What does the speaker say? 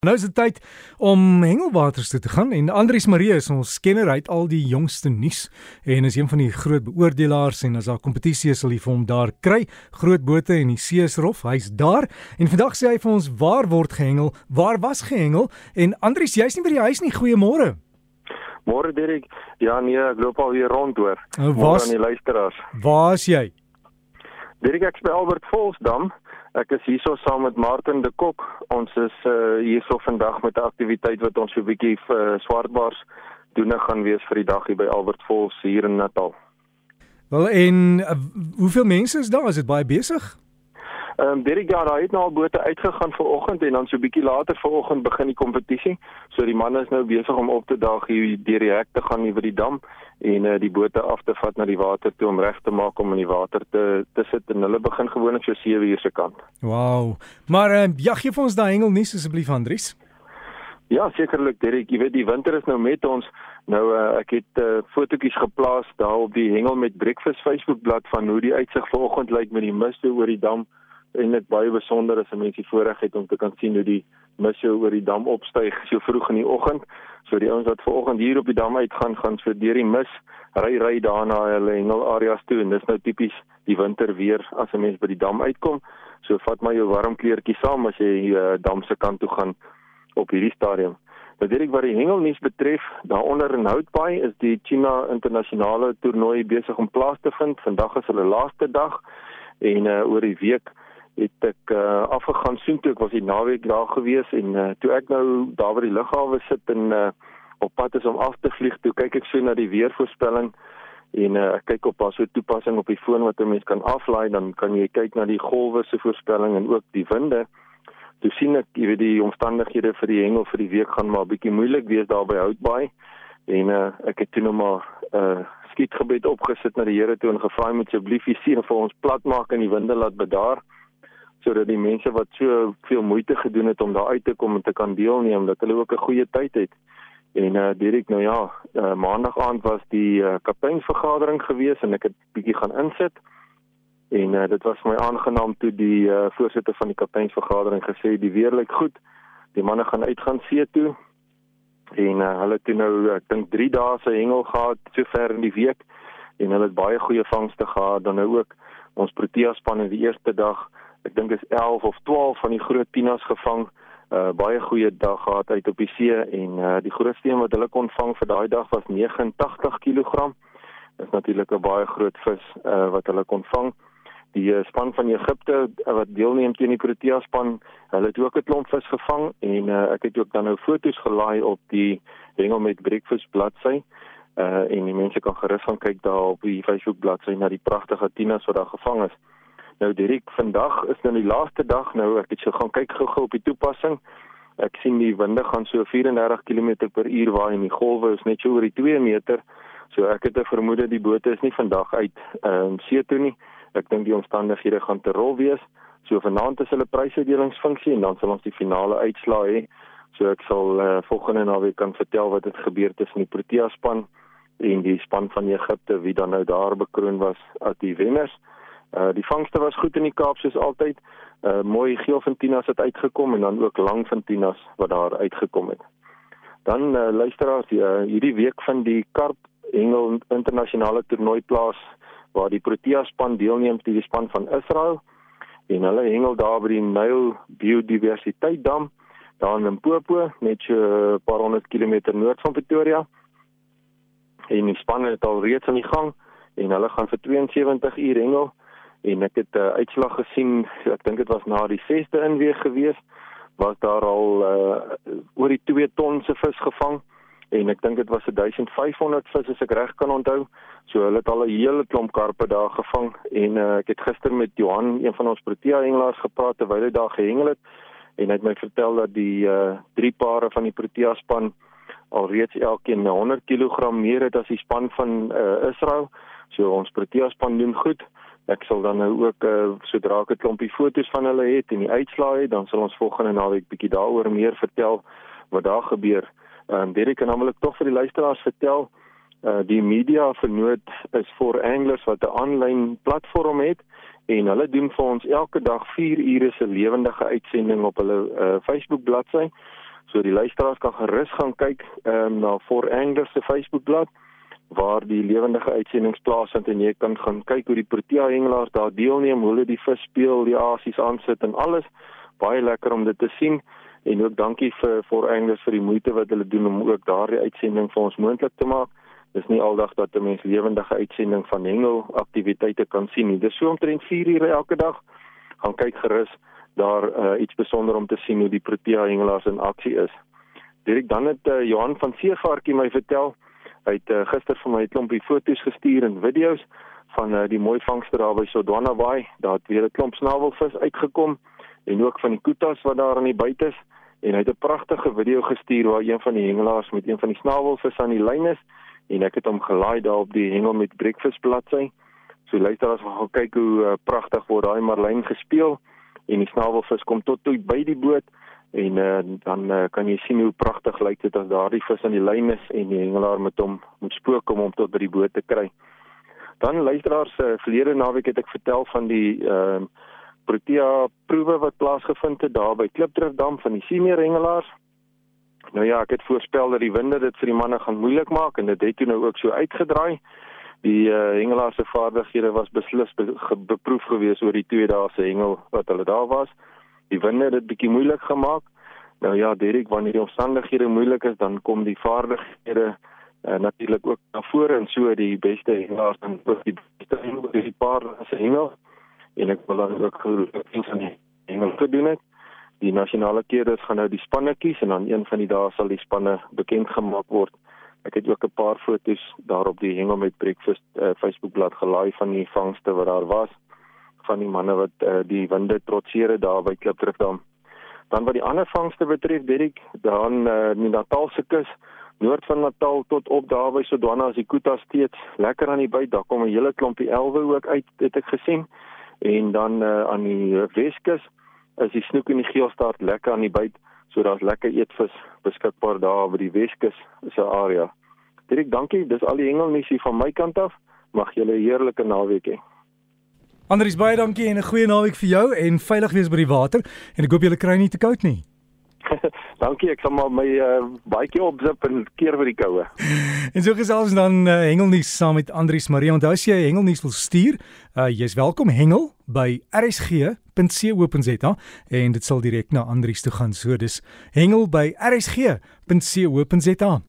Nou is dit tyd om hengelwaters toe te gaan en Andrius Marie is ons kenner uit al die jongste nuus en is een van die groot beoordelaars en as daar kompetisie is sal hy vir hom daar kry. Groot bote en die see is rof hy's daar. En vandag sê hy vir ons waar word gehengel? Waar was gehengel? En Andrius jy's nie by die huis nie. Goeiemôre. Môre Dirk ja nee ek loop al weer rond hoor. Nou, waar aan die luisteraars. Waar's jy? Dirk ek by Albert Volsdam Ek is hierso saam met Martin de Kok. Ons is uh, hierso vandag met 'n aktiwiteit wat ons so 'n bietjie uh, eh, swartbaars doen gaan wees vir die dag hier by Albert Falls hier in Natal. Wel en uh, hoeveel mense is daar? Is dit baie besig? Ehm um, Derek ja, daar het nou al bote uitgegaan vir oggend en dan so bietjie later vanoggend begin die kompetisie. So die manne is nou besig om op te daag hier deur die hek te gaan hier by die dam en uh, die bote af te vat na die water toe om reg te maak om in die water te te sit en hulle begin gewoonlik so 7 uur se kant. Wow. Maar uh, ja, gee vir ons daai hengel nuus asseblief Andries. Ja, sekerlik Derek, jy weet die winter is nou met ons. Nou uh, ek het uh, fotootjies geplaas daar op die hengel met breakfast Facebookblad van hoe die uitsig vanoggend lyk met die mis oor die dam en dit baie besonder as 'n mens die voorreg het om te kan sien hoe die mis oor die dam opstyg so vroeg in die oggend. So die ouens wat vanoggend hier op die dam uitgaan gaan so deur die mis ry ry daarna hulle hengel areas toe en dis nou tipies die winter weer as 'n mens by die dam uitkom. So vat maar jou warm kleertjie saam as jy uh, dam se kant toe gaan op hierdie stadium. Nou direk wat die hengelnuus betref, daaronder in Houtbaai is die China internasionale toernooi besig om plaas te vind. Vandag is hulle laaste dag en uh, oor die week het ek uh, afgegaan sien toe. Ek was die naweek daar gewees en uh, toe ek nou daar by die lughawe sit en uh, op pad is om af te vlieg toe kyk ek so na die weervoorspelling en uh, ek kyk op pas so toepassing op die foon wat 'n mens kan aflaai dan kan jy kyk na die golwe se voorspelling en ook die winde. Toe sien ek jy weet die omstandighede vir die hengel vir die week gaan maar bietjie moeilik wees daar by Houtbaai. En uh, ek het toe nog maar 'n uh, skietgebed opgesit na die Here toe en gevra om asseblief die see vir ons plat maak en die winde laat bedaar sodat die mense wat so veel moeite gedoen het om daar uit te kom en te kan deelneem dat hulle ook 'n goeie tyd het. En uh Dirk nou ja, uh, maandag aand was die uh, kapteinsvergadering gewees en ek het bietjie gaan insit. En uh, dit was my aangenaam toe die uh, voorsitter van die kapteinsvergadering gesê die weer lyk goed. Die manne gaan uitgaan see toe. En uh, hulle het nou ek dink 3 dae se hengel gehad sover in die week en hulle het baie goeie vangste gehad dan nou ook ons Protea span in die eerste dag ek dink is 11 of 12 van die groot tinas gevang. Uh baie goeie dag gehad uit op die see en uh die grootste een wat hulle kon vang vir daai dag was 89 kg. Dis natuurlik 'n baie groot vis uh wat hulle kon vang. Die uh, span van Egipte uh, wat deelneem teen die Protea span, hulle het ook 'n klomp vis gevang en uh ek het ook dan nou foto's gelaai op die hengel met breakfast bladsy. Uh en die mense kan gerus gaan kyk daar op die Facebook bladsy na die pragtige tinas wat daar gevang is. Nou direk vandag is nou die laaste dag nou ek het so gaan kyk gou-gou op die toepassing. Ek sien die winde gaan so 34 km/h waai en die golwe is net so oor die 2 meter. So ek het 'n vermoede die bote is nie vandag uit ehm um, see toe nie. Ek dink die omstandighede gaan te rol wees. So vanaand is hulle prysuitdelingsfunksie en dan sal ons die finale uitslaa hê. So ek sal uh, volgende naweek kan vertel wat het gebeur tussen die Protea span en die span van Egipte wie dan nou daar bekroon was as die wenners. Uh die vangste was goed in die Kaap soos altyd. Uh mooi geel van Tinas het uitgekom en dan ook lang van Tinas wat daar uitgekom het. Dan uh, luisteraars uh, hierdie week van die Karp Hengel internasionale toernooi plaas waar die Protea span deelneem teen die span van Israel en hulle hengel daar by die Nile Biodiversiteit Dam daar in Limpopo net so 'n paar honderd kilometer noord van Pretoria. En die span het al reeds aan die gang en hulle gaan vir 72 uur hengel en ek het 'n uh, uitslag gesien ek dink dit was na die 6de inweeg gewees was daar al uh, oor die 2 ton se vis gevang. En ek dink dit was 1500 vis as ek reg kan onthou. So hulle het al 'n hele klomp karpe daar gevang. En uh, ek het gister met Johan een van ons Protea hengelaars gepraat terwyl hy daar gehengel het. En hy het my vertel dat die uh, drie pare van die Protea span alreeds elkeen 100 kg meer het as die span van uh, Israel. So ons Protea span doen goed Ek sal dan nou ook uh, sodra ek 'n klompie foto's van hulle het en die uitslae het, dan sal ons volgende naweek bietjie daaroor meer vertel wat daar gebeur. Ehm um, Derek kan naamlik tog vir die luisteraars vertel, uh, die media vernoot is vir anglers wat 'n aanlyn platform het en hulle doen vir ons elke dag 4 ure se lewendige uitsending op hulle uh, Facebook bladsy. So die luisteraars kan gerus gaan kyk ehm um, na For Anglers se Facebookblad waar die lewendige uitsendings plaasvind en jy kan gaan kyk hoe die Protea hengelaars daar deelneem, hoe hulle die vis speel, die asies aansit en alles. Baie lekker om dit te sien en ook dankie vir For Anglers vir die moeite wat hulle doen om ook daardie uitsending vir ons moontlik te maak. Dis nie aldag dat 'n mens lewendige uitsending van hengel aktiwiteite kan sien nie. Dis so omtrent 4 ure elke dag. Gaan kyk gerus daar uh, iets besonder om te sien hoe die Protea hengelaars in aksie is. Direk dan het uh, Johan van Seevarkie my vertel Hy het uh, gister vir my 'n klompie foto's gestuur en video's van uh, die mooi vangste daar by Sodwana Bay. Daar het weer 'n klomp snavelvis uitgekom en ook van die kutas wat daar aan die buite is en hy het 'n pragtige video gestuur waar een van die hengelaars met een van die snavelvis aan die lyn is en ek het hom gelaai daar op die hengel met breakfast bladsy. So luisteraars gaan kyk hoe uh, pragtig word daai marlyn gespeel en die snavelvis kom tot toe by die boot en uh, dan uh, kan jy sien hoe pragtig lyk dit as daardie vis aan die lyn is en die hengelaar met hom moet spook om hom tot by die boot te kry. Dan luisteraars uh, verlede naweek het ek vertel van die ehm uh, Protea proewe wat plaasgevind het daar by Klipdrifdam van die senior hengelaars. Nou ja, ek het voorspel dat die winde dit vir die manne gaan moeilik maak en dit het toe nou ook so uitgedraai. Die uh, hengelaars se vaardighede was beslis be beproef geweest oor die twee dae se hengel wat hulle daar was die winde het dit bietjie moeilik gemaak. Nou ja, Derek, wanneer die omstandighede moeilik is, dan kom die vaardighede uh, natuurlik ook na vore en so die beste hengelaars dan ook die beste hengelaars die paar as hengel en ek wil dan ook gelukkig van die hengel gedoen het. Die nasionale keerders gaan nou die spanne kies en dan een van die dae sal die spanne bekend gemaak word. Ek het ook 'n paar foto's daarop die hengel met breakfast uh, Facebookblad gelaai van die vangste wat daar was van die manne wat uh, die winde trotseer daar by Klipdrifdam. Dan wat die ander vangste betref, Derek, dan uh, die Natalse kus, noord van Natal tot op daar by Sodwana as die Kuta steeds lekker aan die byt. Daar kom 'n hele klompie elwe ook uit, het ek gesien. En dan uh, aan die Weskus is die snoek en die geelstaart lekker aan die byt, so daar's lekker eetvis beskikbaar daar by die Weskus se area. Dirk, dankie. Dis al die hengelnuus hier van my kant af. Mag julle 'n heerlike naweek hê. Andries baie dankie en 'n goeie naweek vir jou en veilig wees by die water en ek hoop julle kry nie te koud nie. dankie, ek sal maar my uh, baadjie opzip en keer vir die koue. en so gesels dan uh, hengelnuus saam met Andries Marie. Onthou as jy hengelnuus wil stuur, uh, jy's welkom hengel by rsg.co.za en dit sal direk na Andries toe gaan. So dis hengel by rsg.co.za.